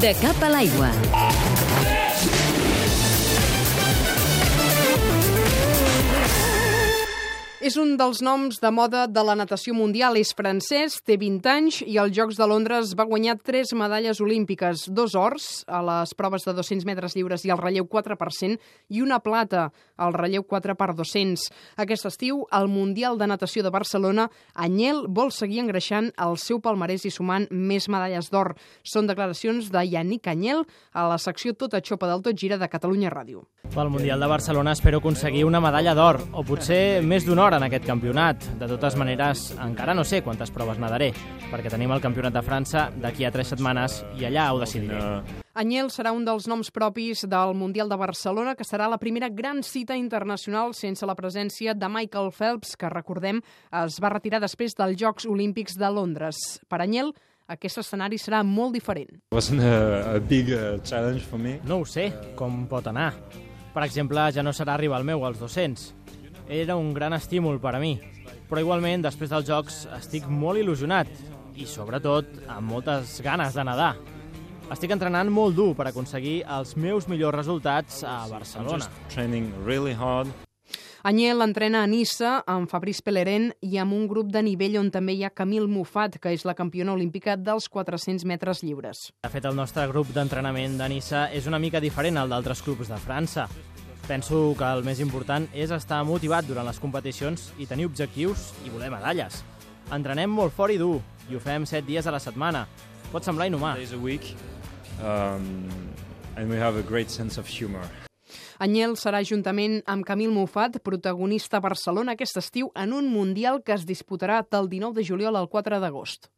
De cap a l'aigua. És un dels noms de moda de la natació mundial. És francès, té 20 anys i als Jocs de Londres va guanyar tres medalles olímpiques, dos ors a les proves de 200 metres lliures i al relleu 4% i una plata al relleu 4 per 200. Aquest estiu, al Mundial de Natació de Barcelona, Anyel vol seguir engreixant el seu palmarès i sumant més medalles d'or. Són declaracions de Yannick Anyel a la secció Tota Xopa del Tot Gira de Catalunya Ràdio. Pel Mundial de Barcelona espero aconseguir una medalla d'or, o potser més d'una hora en aquest campionat. De totes maneres, encara no sé quantes proves nadaré, perquè tenim el Campionat de França d'aquí a tres setmanes i allà ho decidiré. Anyel serà un dels noms propis del Mundial de Barcelona, que serà la primera gran cita internacional sense la presència de Michael Phelps, que, recordem, es va retirar després dels Jocs Olímpics de Londres. Per Anyel, aquest escenari serà molt diferent. wasn't a, a big uh, challenge for me. No ho sé, com pot anar. Per exemple, ja no serà arribar al meu als 200. Era un gran estímul per a mi. Però igualment, després dels Jocs, estic molt il·lusionat i, sobretot, amb moltes ganes de nedar. Estic entrenant molt dur per aconseguir els meus millors resultats a Barcelona. really hard. Anyel entrena a Nissa amb Fabrice Pellerin i amb un grup de nivell on també hi ha Camille Muffat, que és la campiona olímpica dels 400 metres lliures. De fet, el nostre grup d'entrenament de Nissa és una mica diferent al d'altres clubs de França. Penso que el més important és estar motivat durant les competicions i tenir objectius i voler medalles. Entrenem molt fort i dur, i ho fem 7 dies a la setmana. Pot semblar inhumà. Days a week. Um, and we have a great sense of humor. Anyel serà juntament amb Camille Muffat, protagonista a Barcelona aquest estiu en un Mundial que es disputarà del 19 de juliol al 4 d'agost.